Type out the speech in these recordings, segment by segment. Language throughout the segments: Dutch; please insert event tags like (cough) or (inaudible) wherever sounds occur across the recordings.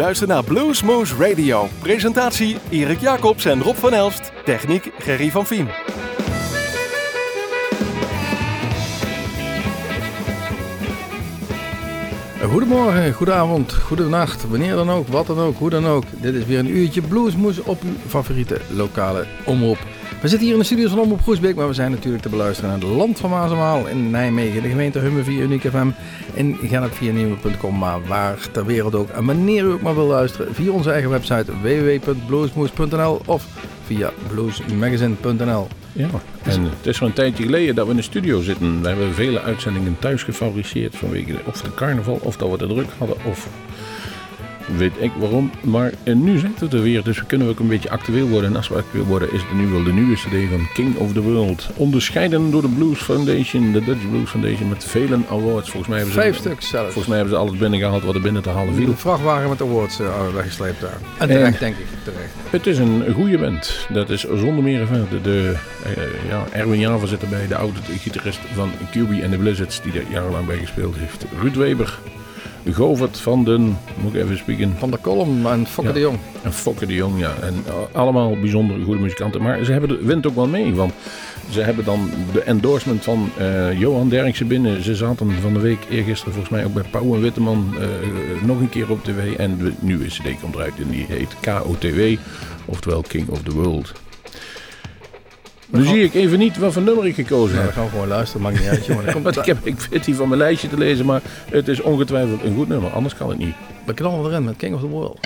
luistert naar Bluesmoose Radio. Presentatie Erik Jacobs en Rob van Elst. Techniek Gerry van Vien. Goedemorgen, goedenavond, goedenacht, wanneer dan ook, wat dan ook, hoe dan ook. Dit is weer een uurtje Bluesmoes op uw favoriete lokale omroep. We zitten hier in de studios van Omroep Groesbeek, maar we zijn natuurlijk te beluisteren naar het land van Maasemaal in Nijmegen, de gemeente Hummen via Unique FM en Gennep via Nieuwe.com, maar waar ter wereld ook en wanneer u ook maar wil luisteren via onze eigen website www.bluesmoes.nl of via bluesmagazine.nl. Ja, en het is zo'n tijdje geleden dat we in de studio zitten. We hebben vele uitzendingen thuis gefabriceerd vanwege of de carnaval, of dat we te druk hadden, of weet ik waarom. Maar nu zitten we er weer, dus we kunnen ook een beetje actueel worden. En als we actueel worden, is het nu wel de nieuwe CD van King of the World. Onderscheiden door de Blues Foundation, de Dutch Blues Foundation, met vele awards. Volgens mij hebben ze, Vijf stuks zelfs. Volgens mij hebben ze alles binnengehaald wat er binnen te halen viel. Een vrachtwagen met awards uh, weggesleept daar. En terecht, denk ik. Terecht. Het is een goede band. Dat is zonder meer verder. De, uh, ja, Erwin Java zit erbij, de oude gitarist van QB en de Blizzards, die er jarenlang bij gespeeld heeft. Ruud Weber, Govert van den, moet ik even spreken. Van de Kolom en Fokke Ja. de Jong. En Fokke de Jong, ja. En uh, allemaal bijzonder goede muzikanten. Maar ze hebben de wind ook wel mee. Want ze hebben dan de endorsement van eh, Johan Derksen binnen. Ze zaten van de week eergisteren volgens mij ook bij Pauw en Witteman eh, nog een keer op tv. En de nieuwe cd komt eruit en die heet KOTW. Oftewel King of the World. Nu zie ik even niet wat voor nummer ik gekozen Ja, heb. gaan we gewoon luisteren, maakt niet uit, jongen. (laughs) Komt ik, heb, ik zit hier van mijn lijstje te lezen, maar het is ongetwijfeld een goed nummer. Anders kan het niet. We knallen erin met King of the World.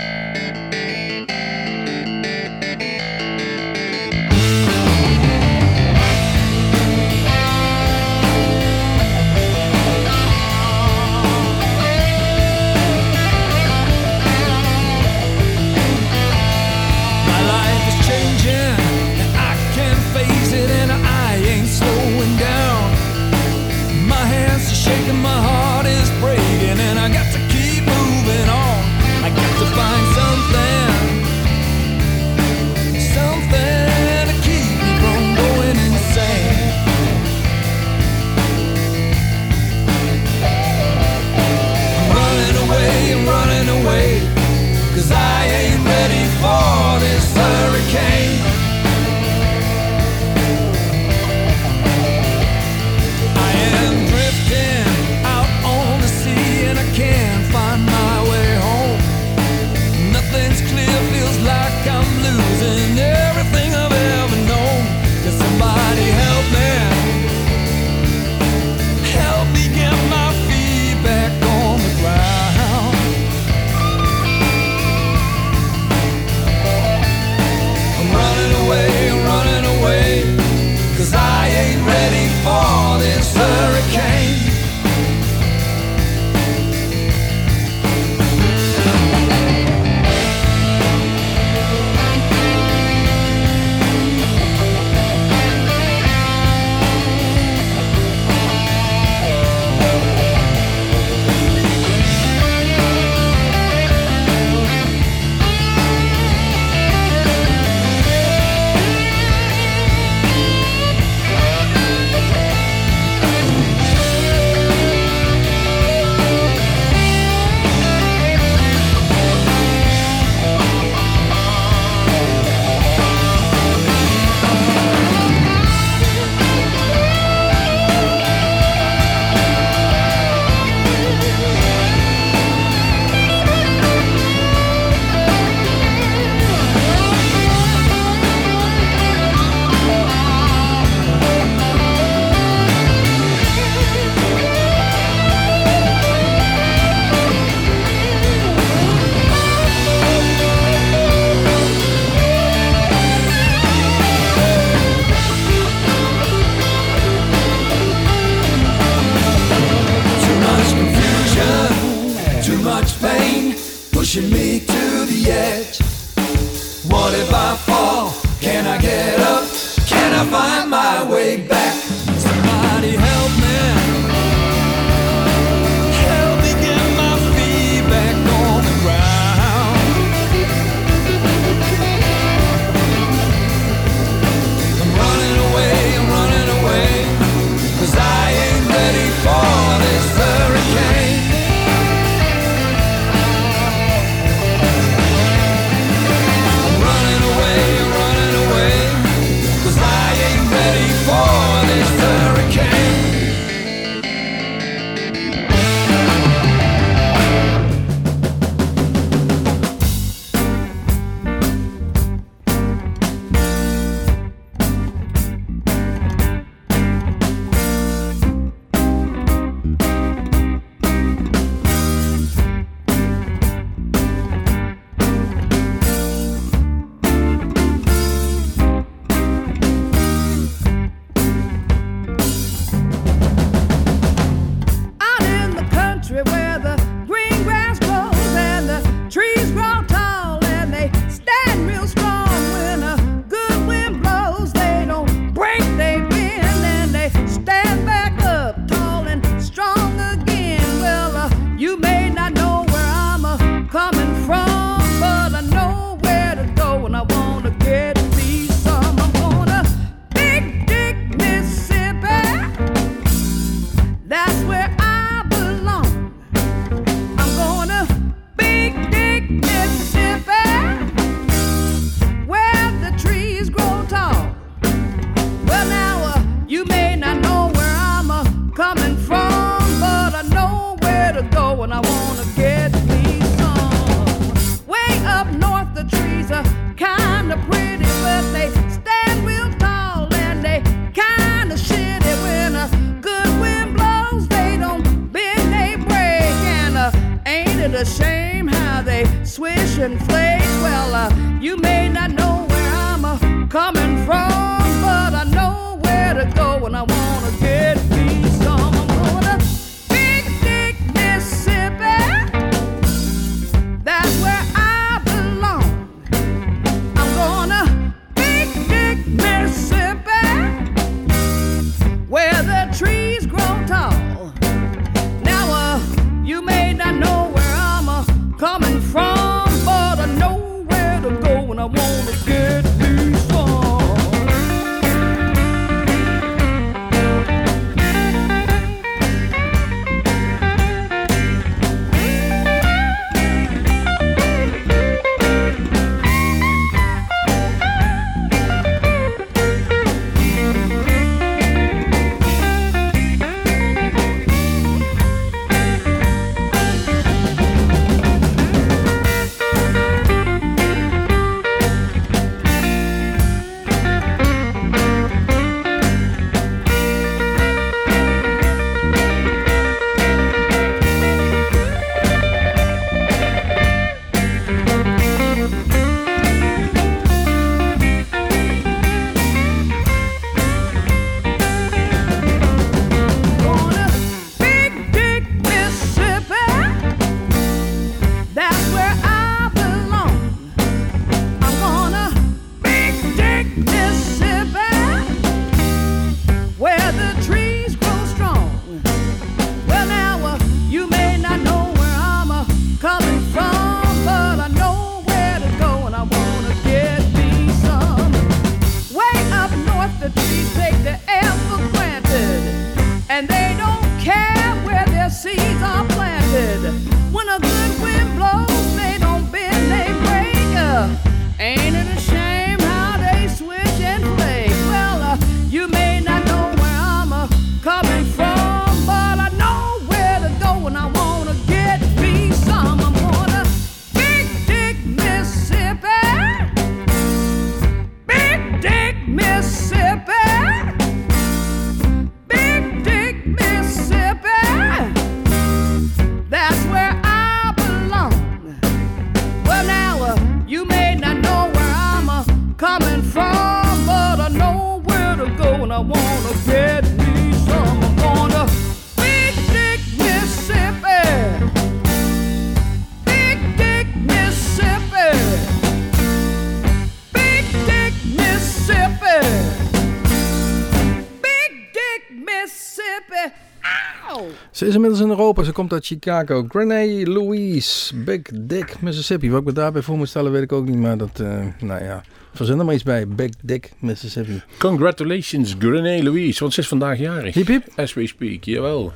Ze is inmiddels in Europa. Ze komt uit Chicago. Grenade Louise, Big Dick, Mississippi. Wat ik me daarbij voor moet stellen, weet ik ook niet. Maar dat, eh, nou ja, verzin er maar iets bij. Big Dick, Mississippi. Congratulations, Grenée Louise, want ze is vandaag jarig. Hiep hiep. As we speak, jawel.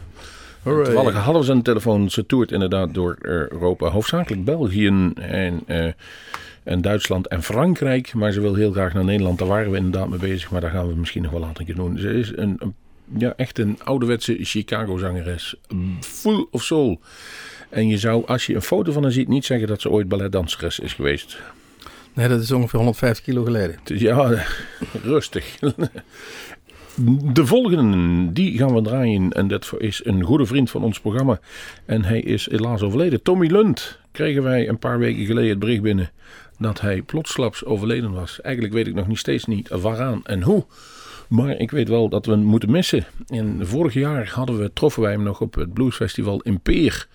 Hooray. Toevallig hadden ze telefoon. Ze toert inderdaad door Europa. Hoofdzakelijk België en, eh, en Duitsland en Frankrijk. Maar ze wil heel graag naar Nederland. Daar waren we inderdaad mee bezig. Maar daar gaan we misschien nog wel later een keer doen. Ze is een, een- ja, echt een ouderwetse Chicago-zangeres. Full of soul. En je zou, als je een foto van haar ziet, niet zeggen dat ze ooit balletdanseres is geweest. Nee, dat is ongeveer 150 kilo geleden. Ja, (laughs) rustig. De volgende, die gaan we draaien. En dat is een goede vriend van ons programma. En hij is helaas overleden. Tommy Lund kregen wij een paar weken geleden het bericht binnen dat hij plotsklaps overleden was. Eigenlijk weet ik nog niet steeds niet waaraan en hoe. Maar ik weet wel dat we hem moeten missen. En vorig jaar hadden we, troffen wij hem nog op het bluesfestival in Peer.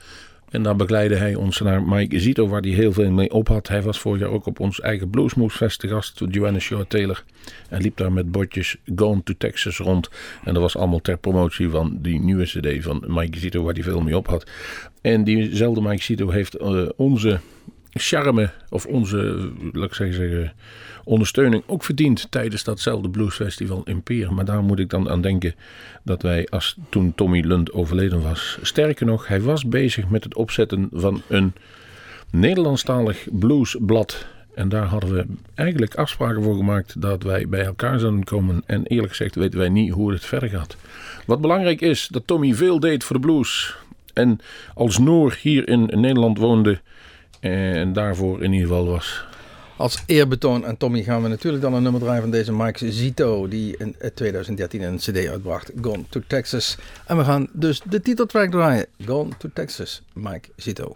En daar begeleidde hij ons naar Mike Zito, waar hij heel veel mee op had. Hij was vorig jaar ook op ons eigen Bluesmoose te gast, Joanna Shore Taylor. En liep daar met bordjes Gone to Texas rond. En dat was allemaal ter promotie van die nieuwe cd van Mike Zito, waar hij veel mee op had. En diezelfde Mike Zito heeft eh, onze charme, of onze, laat ik zeggen, ondersteuning ook verdiend tijdens datzelfde bluesfestival in Peer. Maar daar moet ik dan aan denken dat wij, als toen Tommy Lund overleden was, sterker nog, hij was bezig met het opzetten van een Nederlandstalig bluesblad. En daar hadden we eigenlijk afspraken voor gemaakt dat wij bij elkaar zouden komen. En eerlijk gezegd weten wij niet hoe het verder gaat. Wat belangrijk is, dat Tommy veel deed voor de blues. en als Noor hier in Nederland woonde. En daarvoor in ieder geval was. Als eerbetoon aan Tommy gaan we natuurlijk dan een nummer draaien van deze Mike Zito, die in 2013 een CD uitbracht, Gone to Texas. En we gaan dus de titeltrack draaien, Gone to Texas, Mike Zito.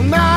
Well, now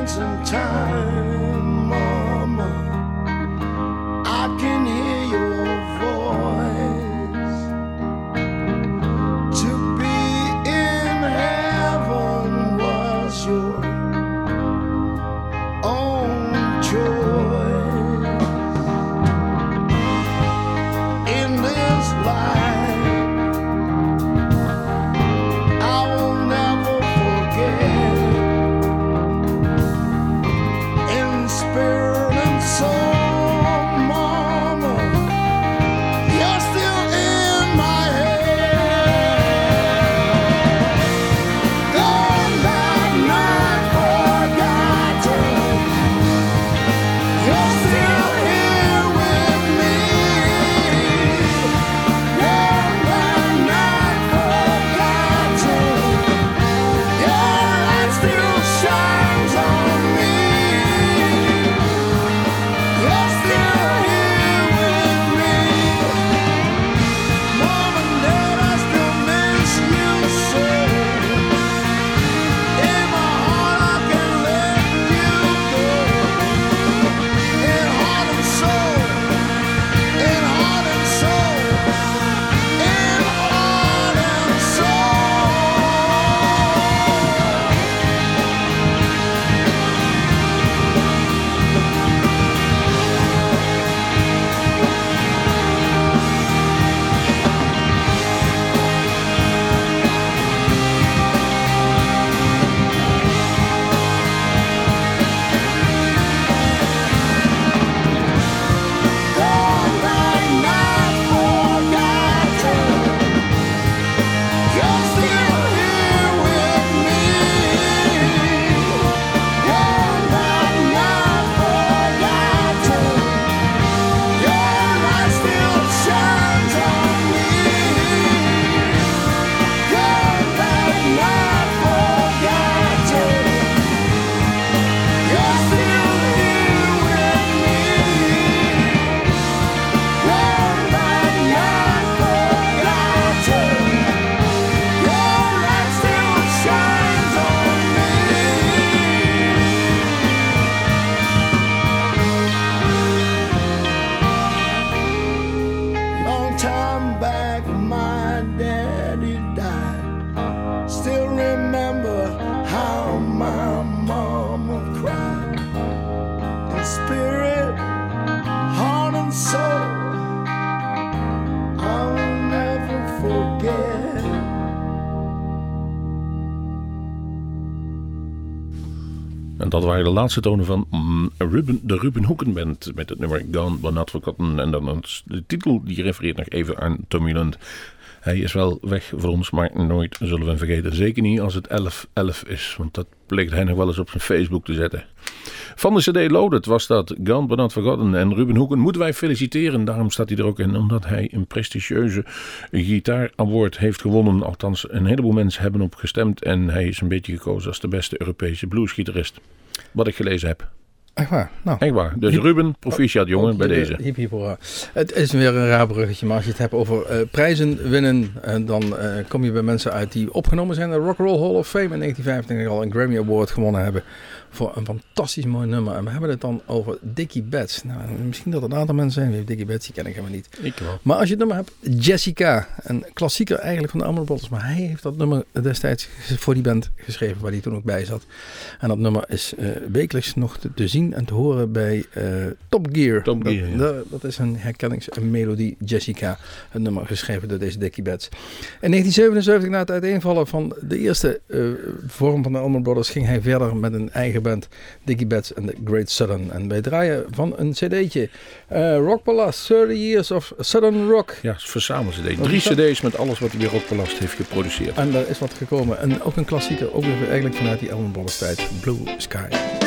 mountain time. Laatste tonen van mm, Ruben, de Ruben Hoeken Band met het nummer Gone But Not Forgotten. En dan de titel die refereert nog even aan Tommy Lund. Hij is wel weg voor ons, maar nooit zullen we hem vergeten. Zeker niet als het 11-11 is, want dat pleegt hij nog wel eens op zijn Facebook te zetten. Van de CD Loaded was dat Gone But Not Forgotten. En Ruben Hoeken moeten wij feliciteren. Daarom staat hij er ook in, omdat hij een prestigieuze gitaar award heeft gewonnen. Althans, een heleboel mensen hebben op gestemd. En hij is een beetje gekozen als de beste Europese bluesgitarist. Wat ik gelezen heb. Echt waar? Nou, Echt waar. Dus Ruben, proficiat jongen, bij deze. Hip, hip, hoera. Het is weer een raar bruggetje, maar als je het hebt over eh, prijzen winnen, eh, dan eh, kom je bij mensen uit die opgenomen zijn in de Rock and Roll Hall of Fame in 1995 al een Grammy Award gewonnen hebben voor een fantastisch mooi nummer. En we hebben het dan over Dickie Betts. Nou, misschien dat er een aantal mensen zijn die Dickie Betts, die ken ik helemaal niet. Ik wel. Maar als je het nummer hebt, Jessica, een klassieker eigenlijk van de Allman Brothers, maar hij heeft dat nummer destijds voor die band geschreven waar hij toen ook bij zat. En dat nummer is eh, wekelijks nog te, te zien en te horen bij eh, Top Gear. Top Gear, dat, ja. dat, dat is een herkenningsmelodie, Jessica, een nummer geschreven door deze Dickie Betts. In 1977, na het uiteenvallen van de eerste eh, vorm van de Allman Brothers, ging hij verder met een eigen band, Dickie Betts and the Great Southern. En wij draaien van een cd'tje, eh Rock Palace, 30 Years of Southern Rock. Ja, verzamel CD. Drie cd's met alles wat hij weer Rockbelast heeft geproduceerd. En daar is wat gekomen. En ook een klassieker, ook weer eigenlijk vanuit die Allman Brothers tijd, Blue Sky.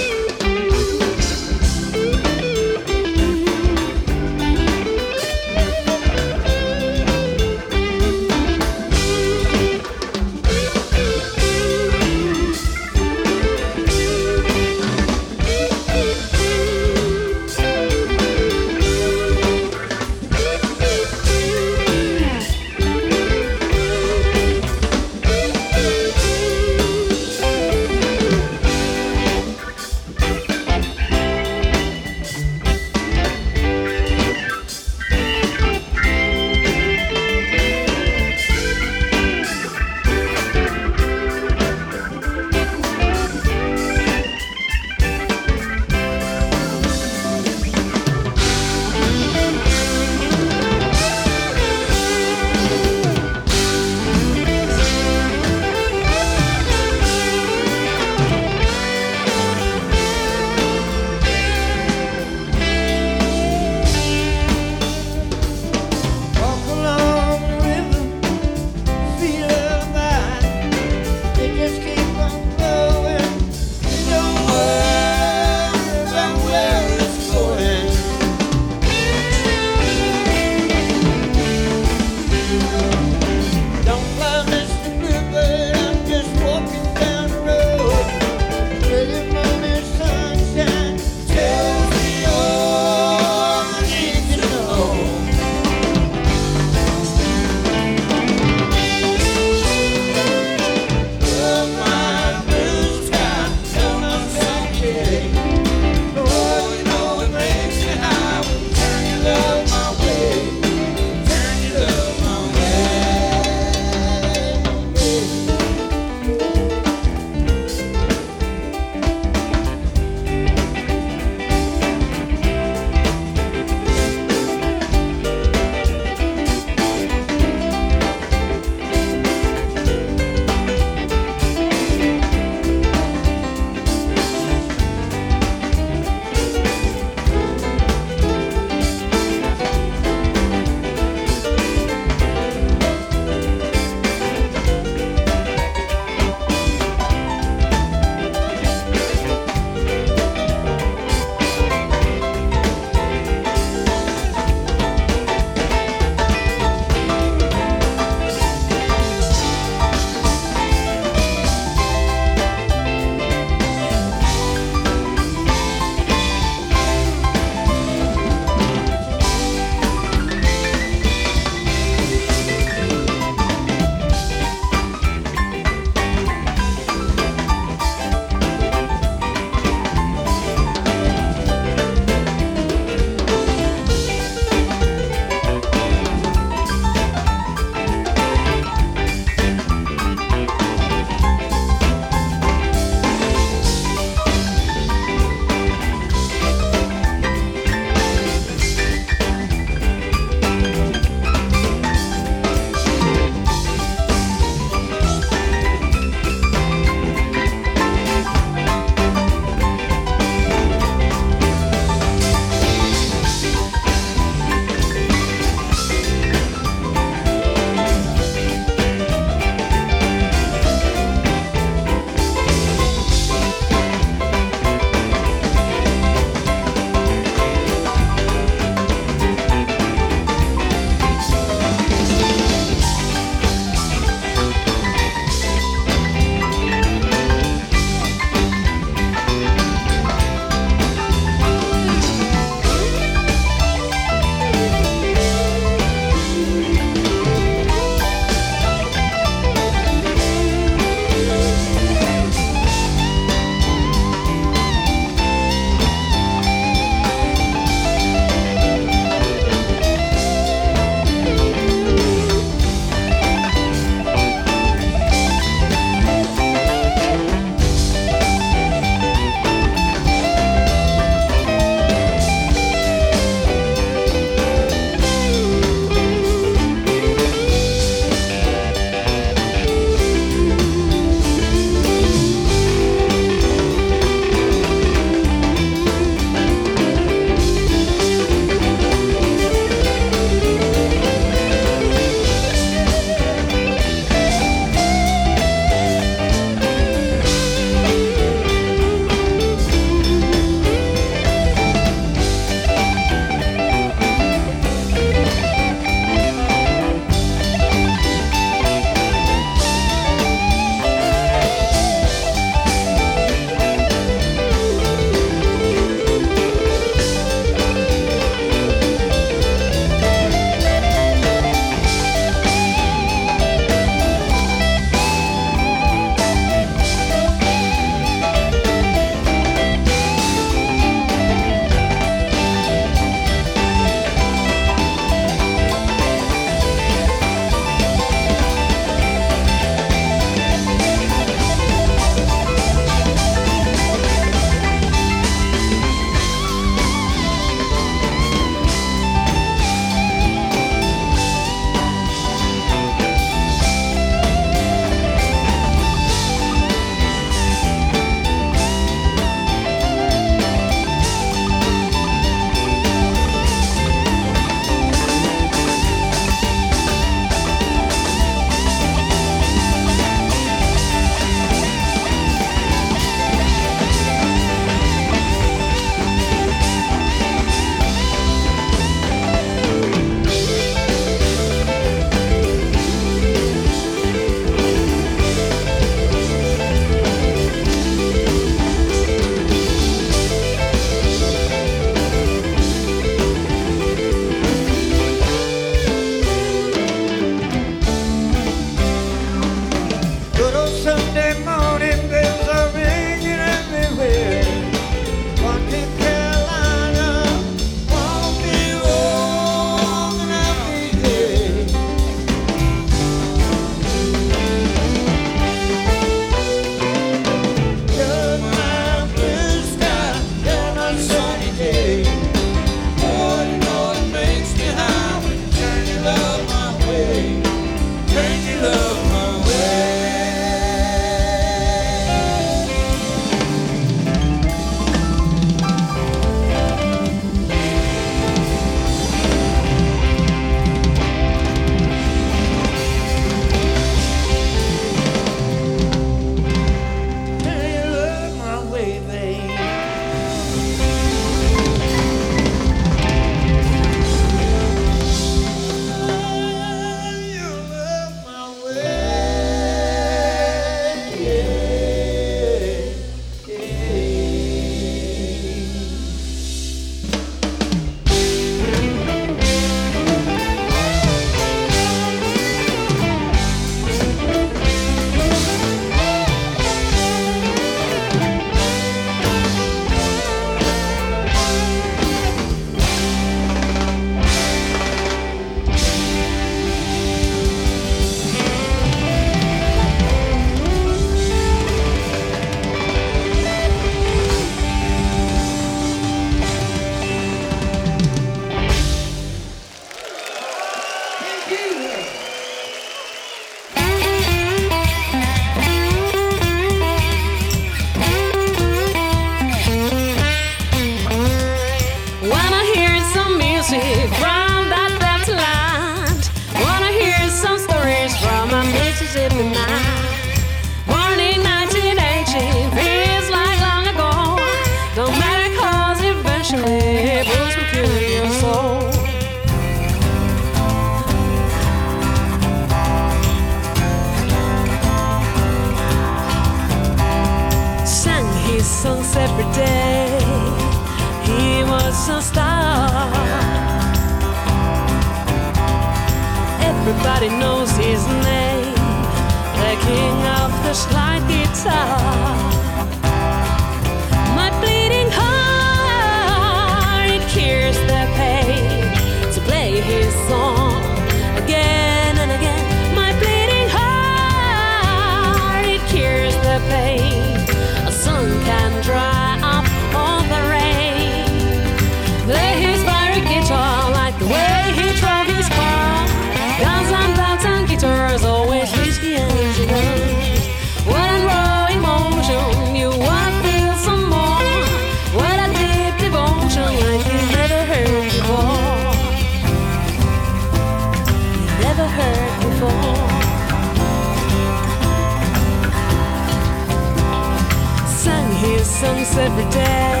every day.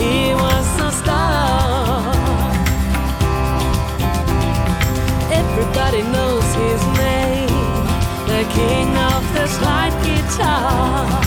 He was a star. Everybody knows his name, the king of the slide guitar.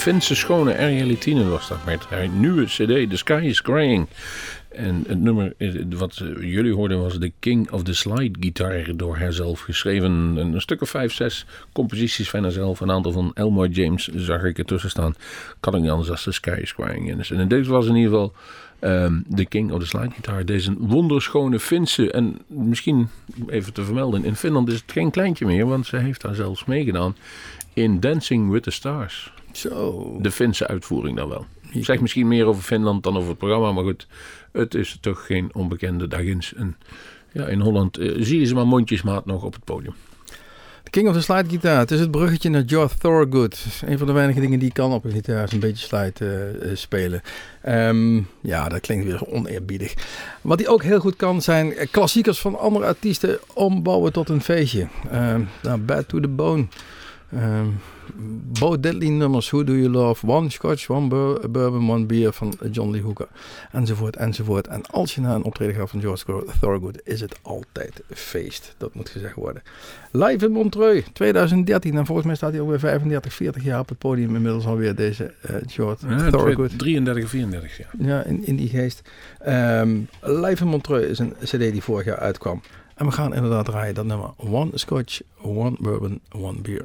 Finse schone Erja was dat met haar nieuwe cd The Sky is Crying. En het nummer eh, wat eh, jullie hoorden was The King of the Slide Guitar door haarzelf geschreven. Een stuk of vijf, zes composities van haarzelf. Een aantal van Elmore James zag ik ertussen staan. Kan ik niet anders als The Sky is Crying. En, in deze was in ieder geval ehm, de King of the Slide Guitar. Deze wonderschone Finse. En misschien even te vermelden, in Finland is het geen kleintje meer, want ze heeft daar zelfs meegedaan in Dancing with the Stars. Zo. De Finse uitvoering dan wel. Ik zeg misschien meer over Finland dan over het programma, maar goed, het is toch geen onbekende dagins. En ja, in Holland eh, zie je ze maar mondjesmaat nog op het podium. The King of the slidegitaar. Het is het bruggetje naar George Thorgood. Een van de weinige dingen die kan op een gitaar is een beetje slide eh, eh, spelen. Ehm, ja, dat klinkt weer oneerbiedig. Wat hij ook heel goed kan zijn klassiekers van andere artiesten ombouwen tot een feestje. Ehm, nou, Bad to the Bone. Ehm Bo Diddley nummers, Who Do You Love, One Scotch, One Bourbon, One Beer van John Lee Hooker, enzovoort, enzovoort. En als je naar een optreden gaat van George Thorogood, is het altijd feest. Dat moet gezegd worden. Live in Montreux, 2013. En volgens mij staat hij alweer 35, 40 jaar op het podium inmiddels alweer, deze eh, George Ja, Thorogood. 33 of 34, ja. Ja, in, in die geest. Ehm, Live in Montreux is een cd die vorig jaar uitkwam. En we gaan inderdaad draaien dat nummer One Scotch, One Bourbon, One Beer.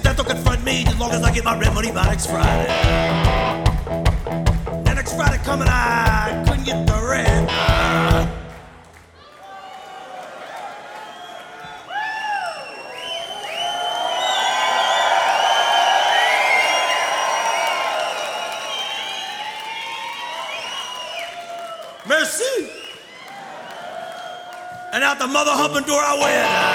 That don't confront me as long as I get my rent money by next Friday. And next Friday coming, I couldn't get the rent. Merci. And out the mother humping door I went.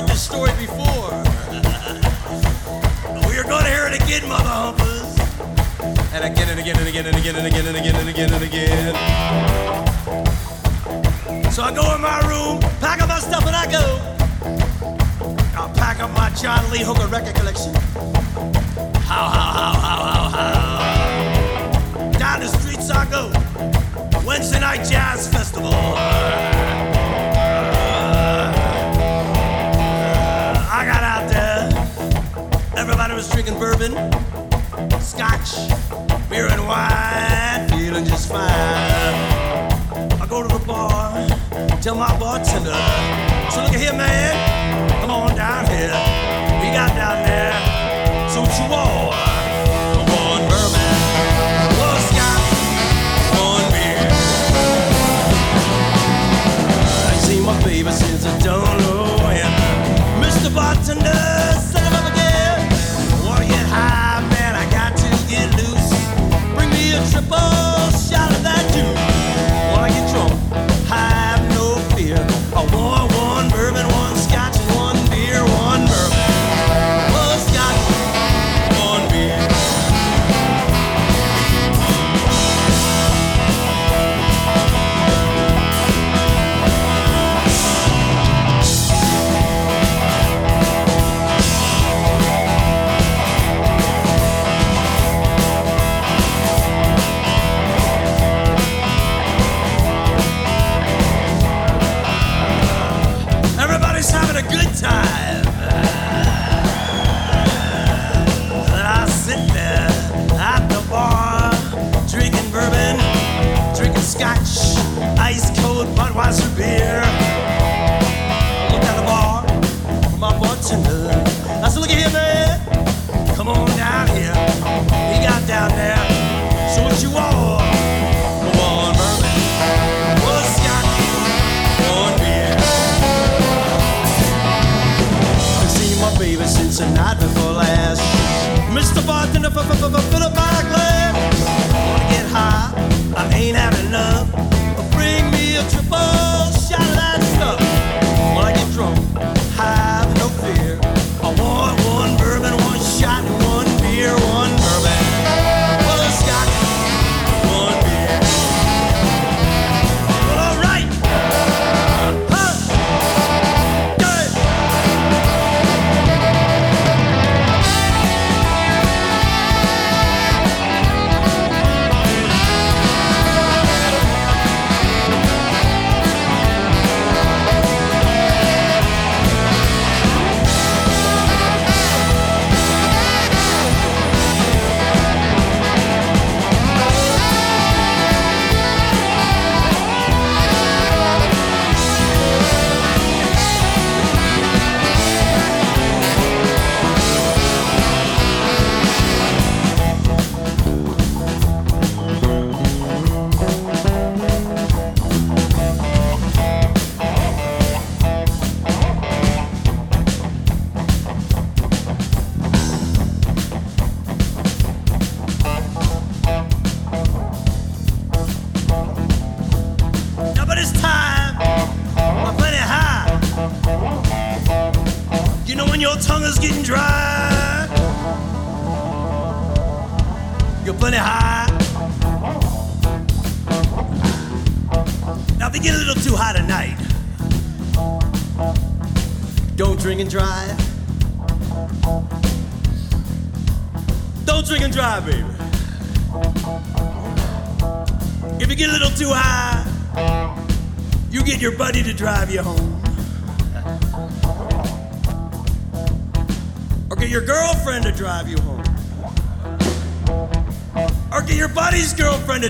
Heard this story before. (laughs) we are going to hear it again, mother humpers. And again and again and again and again and again and again and again and again. So I go in my room, pack up my stuff, and I go. I'll pack up my John Lee Hooker record collection. How, how, how, how, how, how. Down the streets I go. Wednesday night jazz festival. Drinking bourbon, scotch, beer and wine, feeling just fine. I go to the bar, tell my bartender, so look at here, man, come on down here. We got down there, so what you want?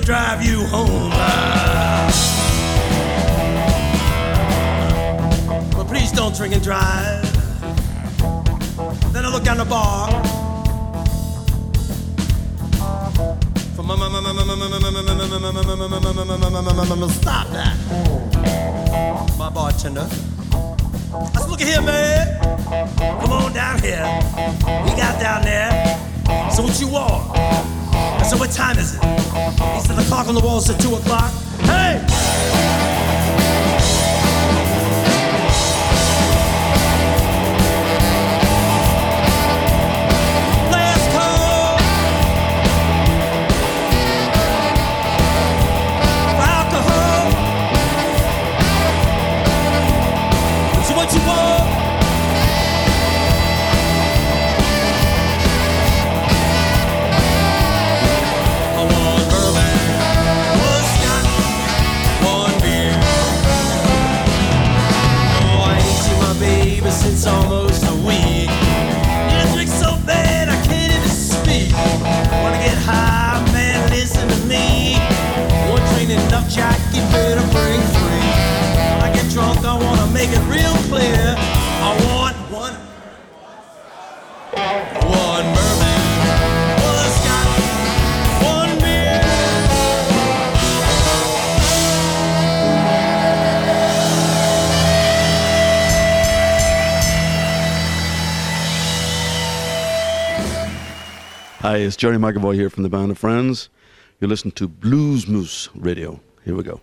drive you home. But please don't drink and drive. Then I look down the bar. Stop that. My bartender. I said, look at here, man. Come on down here. We got down there. So what you want? So what time is it? He said the clock on the wall said two o'clock. Hey! Hi, it's Jerry McAvoy here from the Band of Friends. You're listening to Blues Moose Radio. Here we go.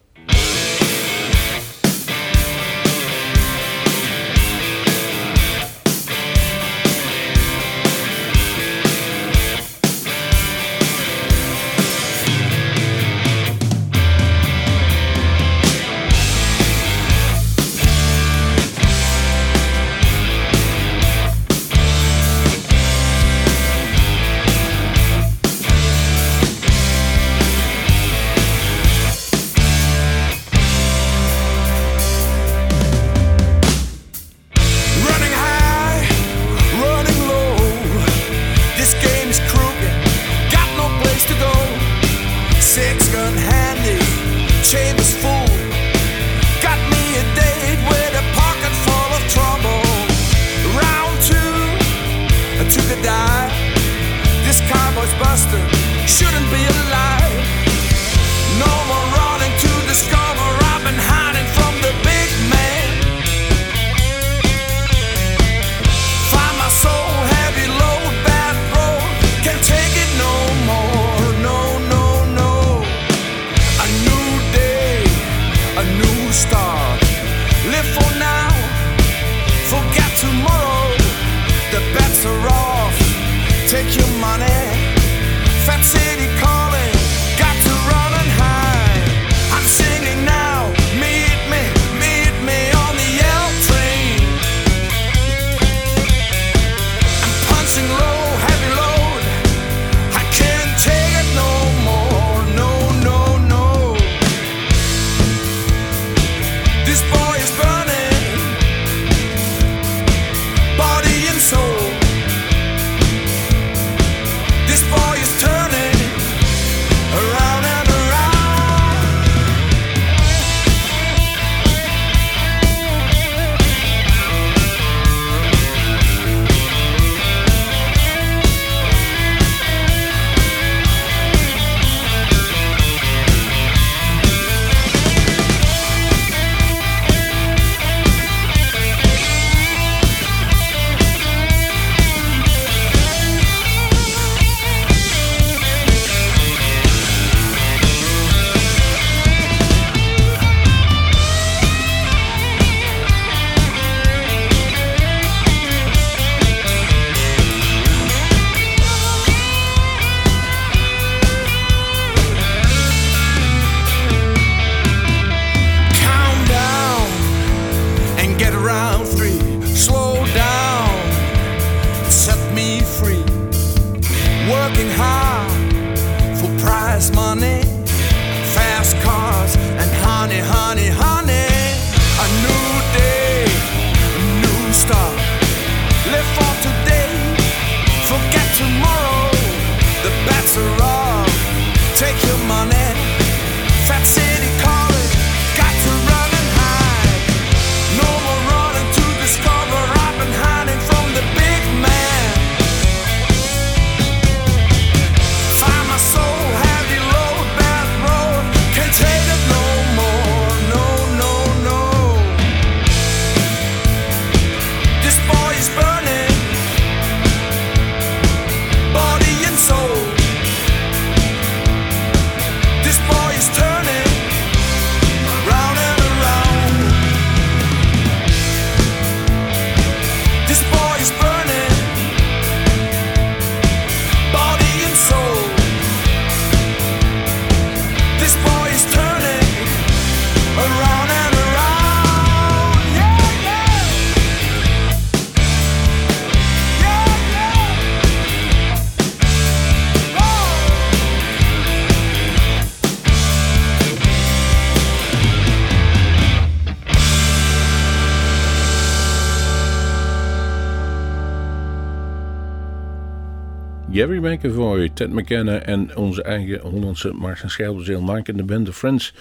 Gary McAvoy, Ted McKenna en onze eigen Hollandse Mars en Scherpenzeel maken de band The Friends.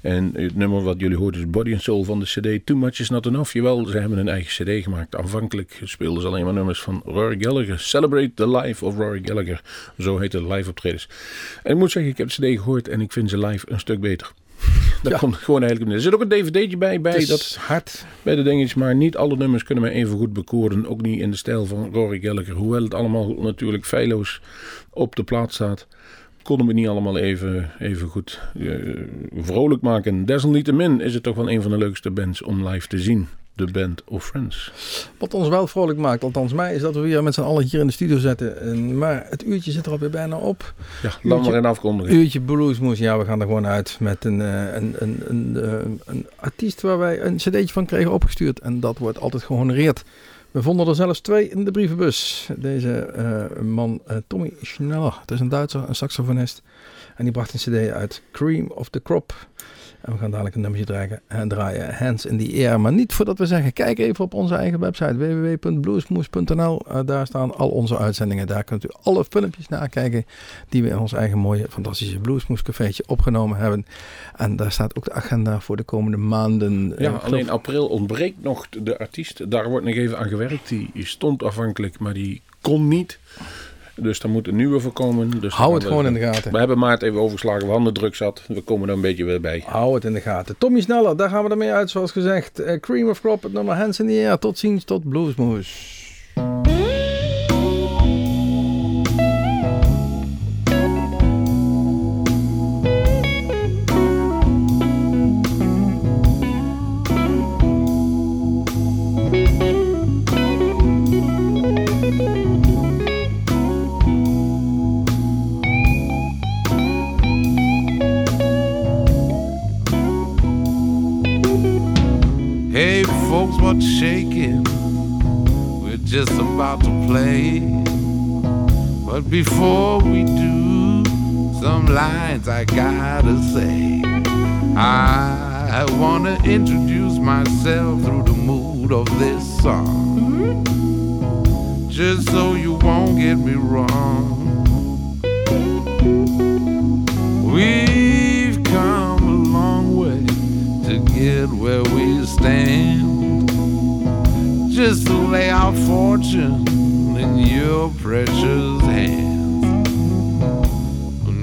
En het nummer wat jullie hoort is Body and Soul van de cd Too Much Is Not Enough. Jawel, ze hebben een eigen cd gemaakt. Aanvankelijk speelden ze alleen maar nummers van Rory Gallagher. Celebrate the Life of Rory Gallagher. Zo heet de live optredens. En ik moet zeggen, ik heb de cd gehoord en ik vind ze live een stuk beter. Dat Ja. komt gewoon eigenlijk. Er zit ook een dvd'tje bij, bij Het is dat hard. bij de dingetjes, maar niet alle nummers kunnen mij even goed bekoren. Ook niet in de stijl van Rory Gallagher. Hoewel het allemaal natuurlijk feilloos op de plaat staat, konden we niet allemaal even, even goed eh, vrolijk maken. Desalniettemin is het toch wel een van de leukste bands om live te zien. De Band of Friends. Wat ons wel vrolijk maakt, althans mij, is dat we weer met z'n allen hier in de studio zitten. En, maar het uurtje zit er alweer bijna op. Ja, dan maar in afkondiging. Uurtje bluesmoes, ja, we gaan er gewoon uit met een, eh, een, een, een, eh, een artiest waar wij een cd'tje van kregen opgestuurd. En dat wordt altijd gehonoreerd. We vonden er zelfs twee in de brievenbus. Deze eh, man, eh, Tommy Schneller, het is een Duitser, een saxofonist. En die bracht een cd uit, Cream of the Crop. En we gaan dadelijk een nummertje draaien, en draaien, Hands in the Air. Maar niet voordat we zeggen, kijk even op onze eigen website www.bluesmoes.nl. Eh, daar staan al onze uitzendingen. Daar kunt u alle filmpjes nakijken die we in ons eigen mooie, fantastische Bluesmoes cafeetje opgenomen hebben. En daar staat ook de agenda voor de komende maanden. Eh, Ja, alleen april ontbreekt nog de artiest. Daar wordt nog even aan gewerkt. Die stond afhankelijk, maar die kon niet. Dus daar moet een nieuwe voor komen. Dus Hou het we- gewoon in de gaten. We hebben maart even overgeslagen. We hadden druk zat. We komen er een beetje weer bij. Hou het in de gaten. Tommy Sneller, daar gaan we ermee uit, zoals gezegd. Eh, Cream of Crop, het nummer Hands in the Air. Tot ziens, tot Bluesmoes. Before we do, some lines I gotta say. I wanna introduce myself through the mood of this song. Just so you won't get me wrong. We've come a long way to get where we stand. Just to lay our fortune your precious hands.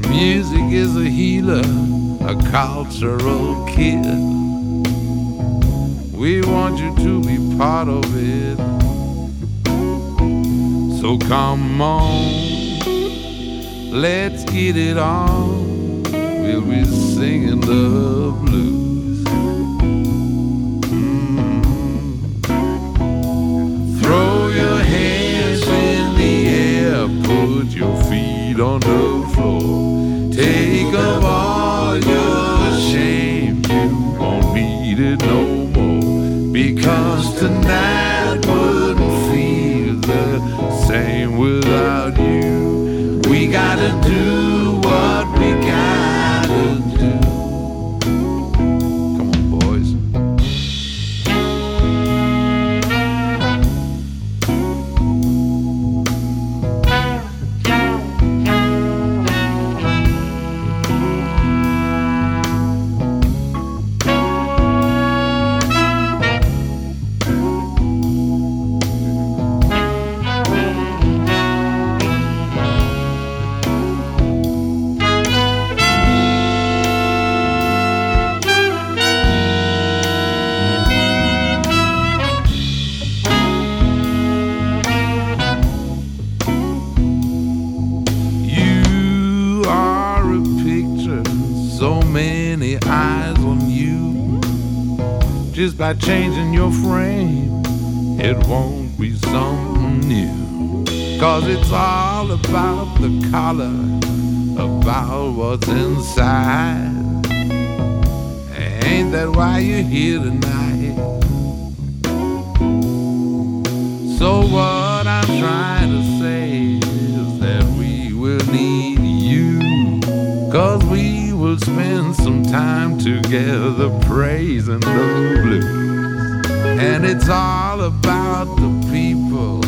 Music is a healer, a cultural kid. We want you to be part of it. So come on, let's get it on. We'll be singing the blues. Put your feet on the floor. Take up all your shame, you won't need it no more. Be Because tonight wouldn't feel the same without you. We gotta do by changing your frame, it won't be something new. Cause it's all about the color, about what's inside. Ain't that why you're here tonight? So what I'm trying to say is that we will need you. Cause we will spend some time together praising the blues. And it's all about the people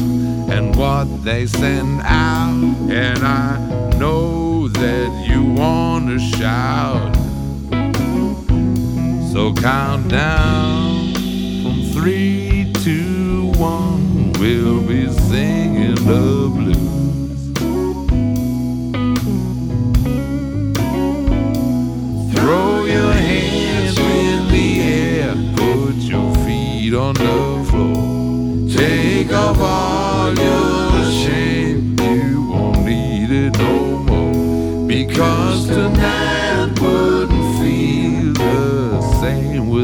and what they send out. And I know that you wanna shout. So count down from three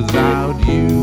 without you.